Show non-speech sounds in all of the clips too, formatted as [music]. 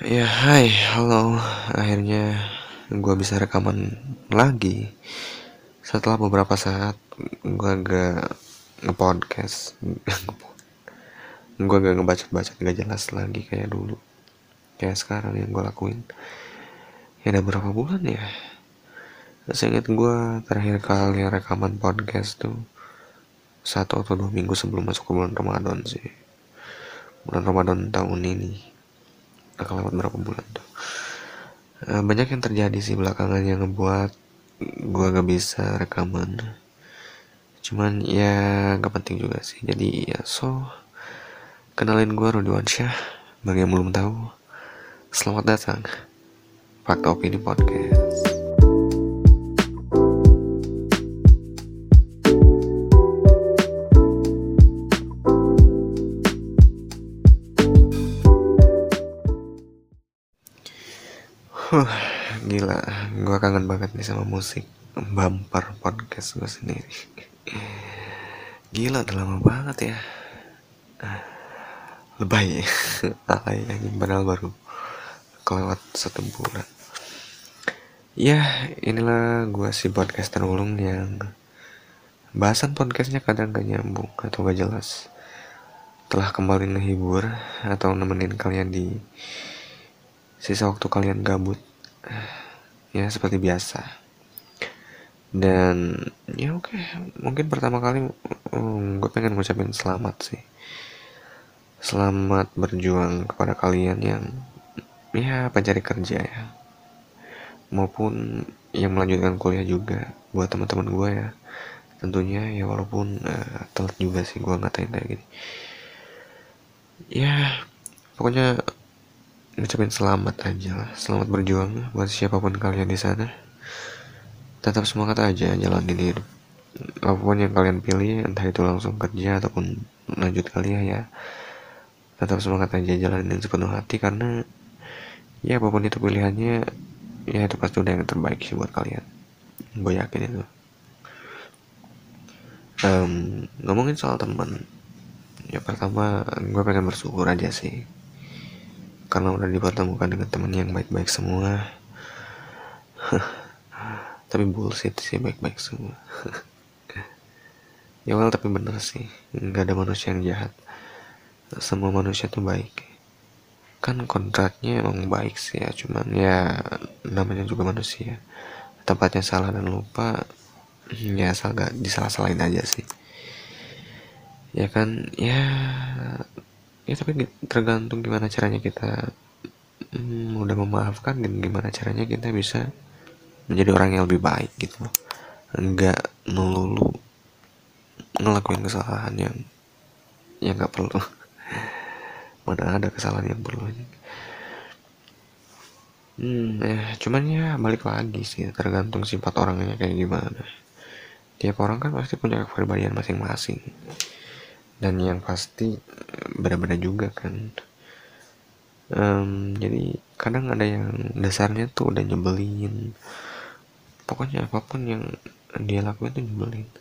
Ya hai, halo. Akhirnya gue bisa rekaman lagi Setelah beberapa saat gue agak nge-podcast. Gue agak ngebaca-baca gak jelas lagi kayak dulu. Kayak sekarang yang gue lakuin. Ya udah berapa bulan ya? Saya ingat gue terakhir kali rekaman podcast tuh Satu atau dua minggu sebelum masuk ke bulan Ramadan sih. Bulan Ramadan tahun ini akan lewat berapa bulan tuh. Uh, banyak yang terjadi sih belakangan yang ngebuat gue gak bisa rekaman. Cuman ya gak penting juga sih. Jadi ya so kenalin gue Rudi Wansyah. Bagi yang belum tahu selamat datang. Fakta Opini Podcast gue kangen banget nih sama musik bumper podcast gue sendiri. Gila, udah lama banget ya. Lebay, [laughs] alay anjing padahal baru kelewat satu bulan. Ya, inilah gue si podcaster ulung yang bahasan podcastnya kadang gak nyambung atau gak jelas. Telah kembali ngehibur atau nemenin kalian di sisa waktu kalian gabut ya seperti biasa. Dan ya oke okay. mungkin pertama kali um, gue pengen ngucapin selamat sih. Selamat berjuang kepada kalian yang ya pencari kerja ya. Maupun yang melanjutkan kuliah juga buat teman-teman gue ya. Tentunya ya walaupun uh, telat juga sih gue ngatain kayak gini. Ya pokoknya ngucapin selamat aja lah. Selamat berjuang buat siapa pun kalian di sana. Tetap semangat aja jalanin hidup. Apa pun yang kalian pilih entah itu langsung kerja ataupun lanjut kuliah ya tetap semangat aja jalanin sepenuh hati karena ya apa pun itu pilihannya ya itu pasti udah yang terbaik sih buat kalian. Gue yakin itu. Um, ngomongin soal teman ya pertama gue pengen bersyukur aja sih karena udah dipertemukan dengan teman yang baik-baik semua. [laughs] Tapi bullshit sih baik-baik semua. [laughs] Ya well tapi bener sih. Nggak ada manusia yang jahat. Semua manusia tuh baik. Kan kontraknya emang baik sih ya cuman ya namanya juga manusia. Tempatnya salah dan lupa [clears throat] ya asal gak disalah-salahin aja sih. Ya kan ya ya tapi tergantung gimana caranya kita hmm, udah memaafkan dan gimana caranya kita bisa menjadi orang yang lebih baik gitu. Loh enggak melulu ngelakuin kesalahan yang yang nggak perlu. [laughs] Mana ada kesalahan yang perlu hmm ya cuman ya balik lagi sih tergantung sifat orangnya kayak gimana. Tiap orang kan pasti punya kepribadian masing-masing dan yang pasti beda-beda juga kan. Um, jadi kadang ada yang dasarnya tuh udah nyebelin. Pokoknya apa pun yang dia lakuin tuh nyebelin. [laughs]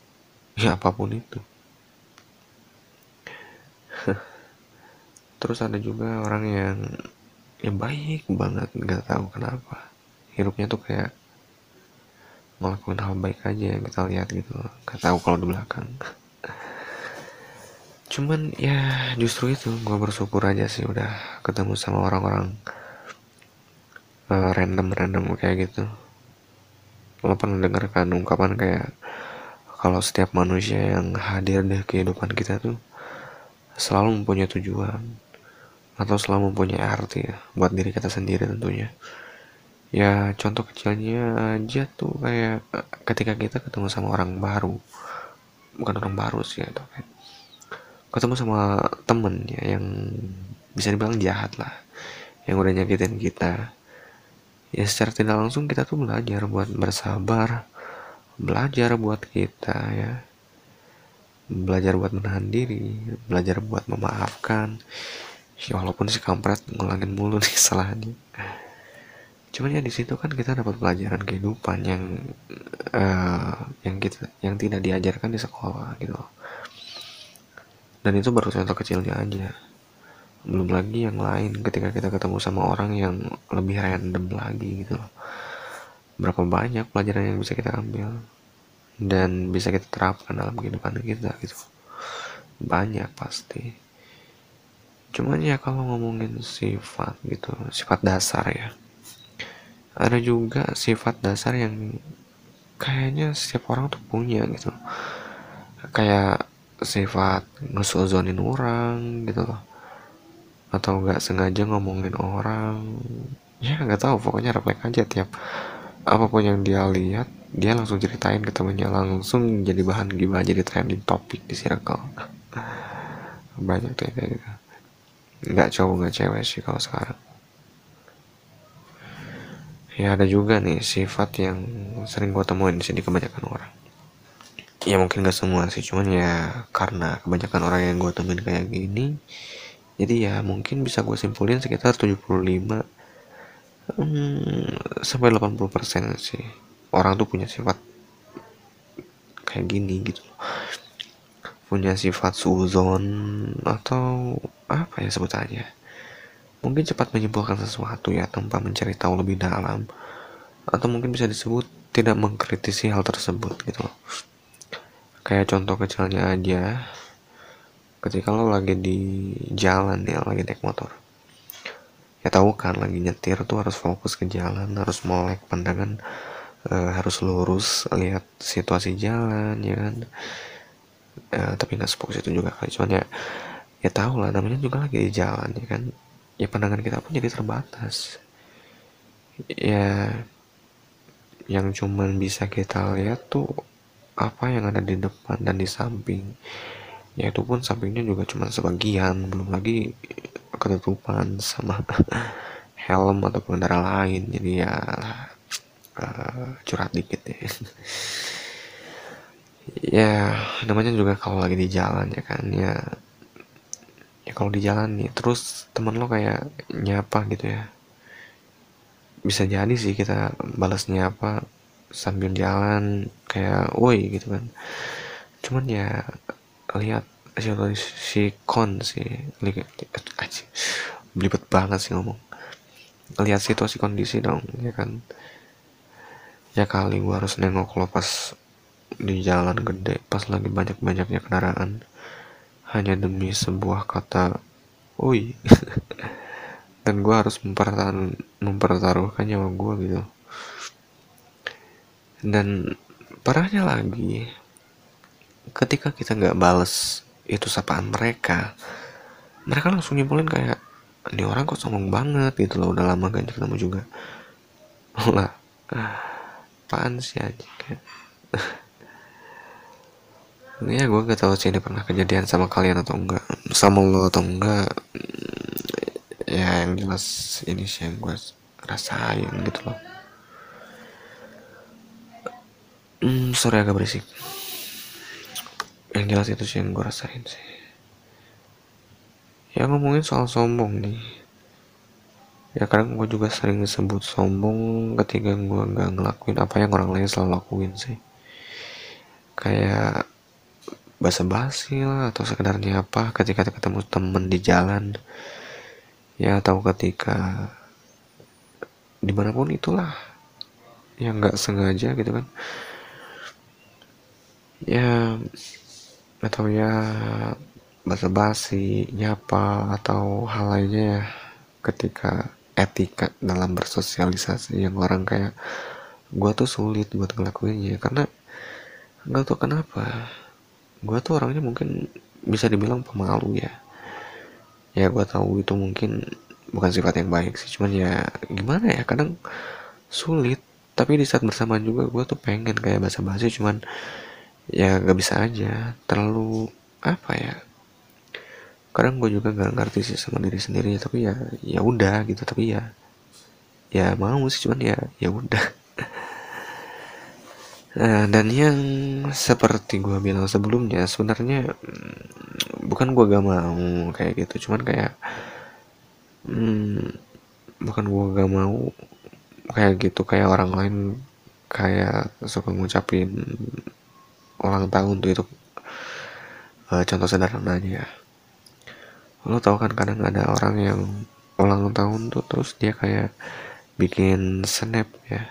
Ya apa pun itu. [laughs] Terus ada juga orang yang ya baik banget nggak tahu kenapa. Hidupnya tuh kayak ngelakuin hal baik aja yang kita lihat gitu nggak tahu kalau di belakang [laughs] cuman ya justru itu gue bersyukur aja sih udah ketemu sama orang-orang uh, random random kayak gitu. Lo pernah dengar kan ungkapan kayak kalau setiap manusia yang hadir di kehidupan kita tuh selalu mempunyai tujuan atau selalu mempunyai arti ya buat diri kita sendiri tentunya. Ya contoh kecilnya aja tuh kayak ketika kita ketemu sama orang baru bukan orang baru sih atau kayak ketemu sama temen ya yang bisa dibilang jahat lah yang udah nyakitin kita. Ya secara tidak langsung kita tuh belajar buat bersabar belajar buat kita ya. Belajar buat menahan diri belajar buat memaafkan. Ya walaupun si kampret ngulangin mulu nih [laughs] salahnya. Cuman ya di situ kan kita dapat pelajaran kehidupan yang uh, yang kita yang tidak diajarkan di sekolah gitu dan itu baru contoh kecilnya aja. Belum lagi yang lain ketika kita ketemu sama orang yang lebih random lagi gitu loh. Berapa banyak pelajaran yang bisa kita ambil dan bisa kita terapkan dalam kehidupan kita gitu. Banyak pasti. Cuman ya kalau ngomongin sifat gitu sifat dasar ya. Ada juga sifat dasar yang kayaknya setiap orang tuh punya gitu. Kayak sifat ngesuzonin orang gitu loh. Atau nggak sengaja ngomongin orang. Ya nggak tahu pokoknya refleks aja tiap apa pun yang dia lihat dia langsung ceritain ke temennya langsung jadi bahan gibah jadi trending topik di circle. [laughs] Banyak tuh kayak gitu. Nggak cowok nggak cewek sih kalau sekarang. Ya ada juga nih sifat yang sering gue temuin di sini kebanyakan orang ya mungkin gak semua sih cuman ya karena kebanyakan orang yang gue temuin kayak gini jadi ya mungkin bisa gue simpulin sekitar 75 hmm, sampai 80% sih orang tuh punya sifat kayak gini gitu. Punya sifat suzon atau apa ya sebutannya mungkin cepat menyimpulkan sesuatu ya tanpa mencari tahu lebih dalam atau mungkin bisa disebut tidak mengkritisi hal tersebut gitu kayak contoh kecilnya aja. Ketika lo lagi di jalan ya lagi naik motor. Ya tahu kan lagi nyetir tuh harus fokus ke jalan harus melek pandangan e, harus lurus lihat situasi jalan ya kan? E, tapi nggak sefokus itu juga kali. Cuman ya ya tahu lah namanya juga lagi di jalan ya kan? Ya pandangan kita pun jadi terbatas. Ya yang cuman bisa kita lihat tuh apa yang ada di depan dan di samping. Ya itu pun sampingnya juga cuma sebagian belum lagi ketutupan sama [laughs] helm atau pengendara lain. Jadi ya uh, curhat dikit ya. [laughs] Ya namanya juga kalau lagi di jalan ya kan ya. Ya kalau di jalan nih terus temen lo kayak nyapa gitu ya. Bisa jadi sih kita balas nyapa sambil jalan kayak woi gitu kan. Cuman ya lihat si kon sih. Belibet banget sih ngomong. Lihat situasi kondisi dong ya kan. Ya kali gua harus nengok lo pas di jalan gede pas lagi banyak-banyaknya kendaraan. Hanya demi sebuah kata oi [laughs] dan gua harus mempertaruh mempertaruhkan nyawa gua gitu dan parahnya lagi ketika kita nggak bales itu sapaan mereka mereka langsung nyimpulin kayak ini orang kok sombong banget gitu loh. Udah lama gak ketemu juga. [laughs] Lah apaan sih aja kayak ya [laughs] gue gak tahu sih ini pernah kejadian sama kalian atau enggak sama lo atau enggak ya yang jelas ini sih yang gue rasain gitu loh hmm, sorry agak berisik. Yang jelas itu sih yang gue rasain sih. Ya ngomongin soal sombong nih. Ya kadang gue juga sering disebut sombong ketika gue nggak ngelakuin apa yang orang lain selalu lakuin sih. Kayak basa-basi lah atau sekedarnya apa ketika ketemu temen di jalan. Ya atau ketika di mana pun itulah. Yang nggak sengaja gitu kan ya atau ya basa-basi nyapa atau hal lainnya ya. Ketika etika dalam bersosialisasi yang orang kayak gue tuh sulit buat ngelakuinnya karena nggak tahu kenapa. Gue tuh orangnya mungkin bisa dibilang pemalu ya. Ya gue tahu itu mungkin bukan sifat yang baik sih cuman ya gimana ya kadang sulit. Tapi di saat bersamaan juga gue tuh pengen kayak basa-basi cuman ya gak bisa aja. Terlalu apa ya kadang gue juga gak ngerti sih sama diri sendiri tapi ya ya udah gitu. Tapi ya ya mau sih cuman ya ya udah. [laughs] Nah, dan yang seperti gue bilang sebelumnya sebenarnya mm, bukan gue gak mau kayak gitu. Cuman kayak hmm, bukan gue gak mau kayak gitu. Kayak orang lain kayak suka ngucapin ulang tahun tuh itu. Uh, contoh sederhananya. Lo tau kan kadang ada orang yang ulang tahun tuh terus dia kayak bikin snap ya.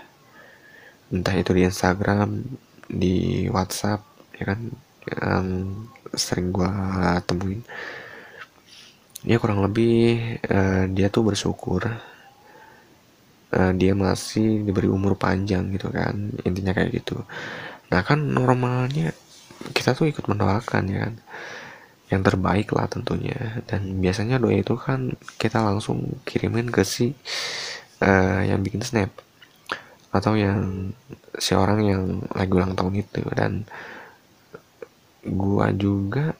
Entah itu di Instagram di WhatsApp ya kan yang sering gua temuin. Ya kurang lebih uh, dia tuh bersyukur uh, dia masih diberi umur panjang gitu kan intinya kayak gitu nah kan normalnya kita tuh ikut mendoakan ya kan? Yang terbaik lah tentunya. Dan biasanya doa itu kan kita langsung kirimin ke si uh, yang bikin snap. Atau yang si orang yang lagi ulang tahun itu. Dan gua juga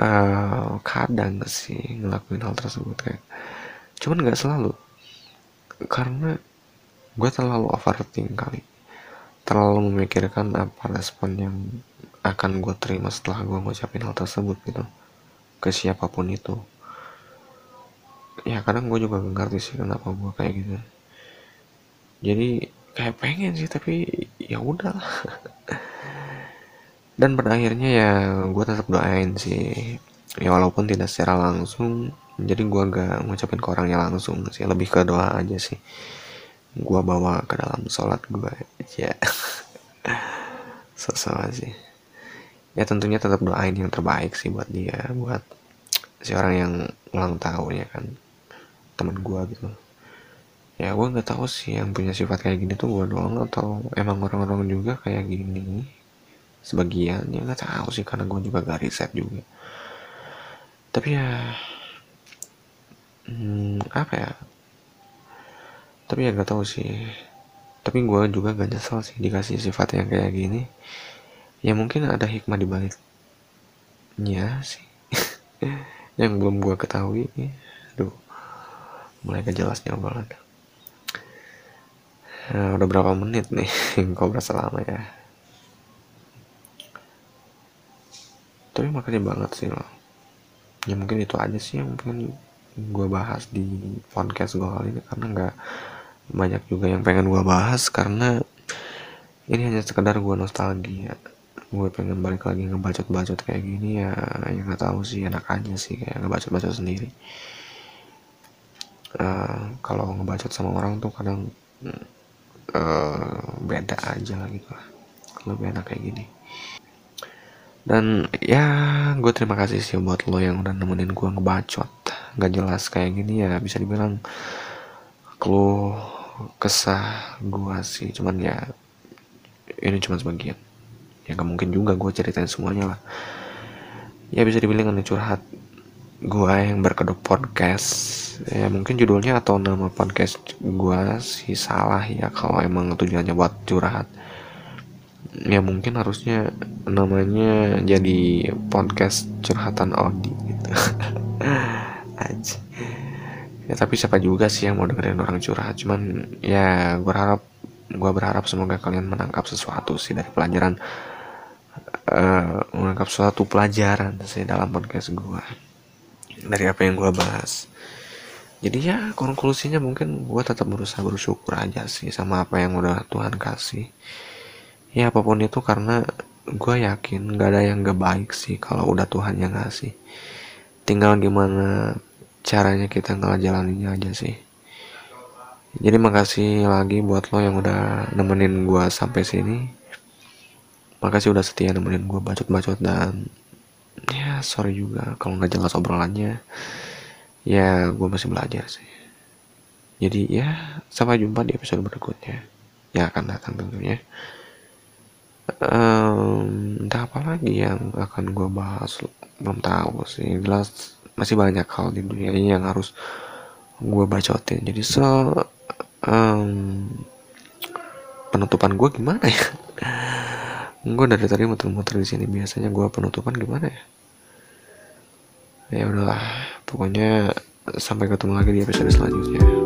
uh, kadang sih ngelakuin hal tersebut kayak cuman nggak selalu. Karena gue terlalu overthinking kali terlalu memikirkan apa respon yang akan gue terima setelah gue ngucapin hal tersebut gitu. Ke siapa pun itu. Ya kadang gue juga gak ngerti sih kenapa gue kayak gitu. Jadi kayak pengen sih tapi ya udah [laughs] dan pada akhirnya ya gue tetap doain sih. Ya walaupun tidak secara langsung jadi gue gak ngucapin ke orangnya langsung sih. Lebih ke doa aja sih gue bawa ke dalam sholat gue ya. Sosok sih. Ya tentunya tetap doain yang terbaik sih buat dia buat si orang yang ulang tahun ya kan. Teman gue gitu. Ya gue nggak tahu sih yang punya sifat kayak gini tuh gue doang atau emang orang-orang juga kayak gini. Sebagian ya nggak tahu sih karena gue juga gak riset juga. Tapi ya hmm, apa ya tapi ya nggak tahu sih. Tapi gue juga gak nyesel sih dikasih sifat yang kayak gini. Ya mungkin ada hikmah di baliknya sih. [laughs] Yang belum gue ketahui. Aduh mulai gak jelasnya obrolan. Nah, udah berapa menit nih? [laughs] Kok berasa lama ya? Tapi makasih banget sih lo ya mungkin itu aja sih yang mungkin gue bahas di podcast gue kali ini. Karena nggak banyak juga yang pengen gue bahas karena ini hanya sekedar gue nostalgia. Gue pengen balik lagi ngebacot-bacot kayak gini ya yang nggak tahu sih enak aja sih kayak ngebacot-bacot sendiri. Uh, kalau ngebacot sama orang tuh kadang uh, beda aja lah. Gitu lebih enak kayak gini. Dan ya gue terima kasih sih buat lo yang udah nemenin gue ngebacot. Gak jelas kayak gini ya bisa dibilang lo kesah gue sih. Cuman ya ini cuma sebagian. Ya gak mungkin juga gue ceritain semuanya lah. Ya bisa dibilang ini curhat gue yang berkedok podcast. Ya mungkin judulnya atau nama podcast gue sih salah ya kalau emang tujuannya buat curhat. Ya mungkin harusnya namanya jadi podcast curhatan Audi gitu. [laughs] Aja ya tapi siapa juga sih yang mau dengerin orang curhat? Cuman ya gue berharap gue berharap semoga kalian menangkap sesuatu sih dari pelajaran uh, menangkap suatu pelajaran sih dalam podcast gue dari apa yang gue bahas. Jadi ya konklusinya mungkin gue tetap berusaha bersyukur aja sih sama apa yang udah Tuhan kasih. Ya apa pun itu karena gue yakin gak ada yang gak baik sih kalau udah Tuhan yang ngasih. Tinggal gimana caranya kita ngejalaninnya aja sih. Jadi makasih lagi buat lo yang udah nemenin gue sampai sini. Makasih udah setia nemenin gue bacot-bacot dan ya sorry juga kalau nggak jelas obrolannya. Ya gue masih belajar sih. Jadi ya sampai jumpa di episode berikutnya. Yang akan datang tentunya. Um, entah apa lagi yang akan gue bahas? Belum tahu sih. Jelas masih banyak hal di dunia ini yang harus gue bacotin. Jadi so um, penutupan gue gimana ya? [laughs] Gue dari tadi muter-muter di sini. Biasanya gue penutupan gimana ya? Ya udahlah. Pokoknya sampai ketemu lagi di episode selanjutnya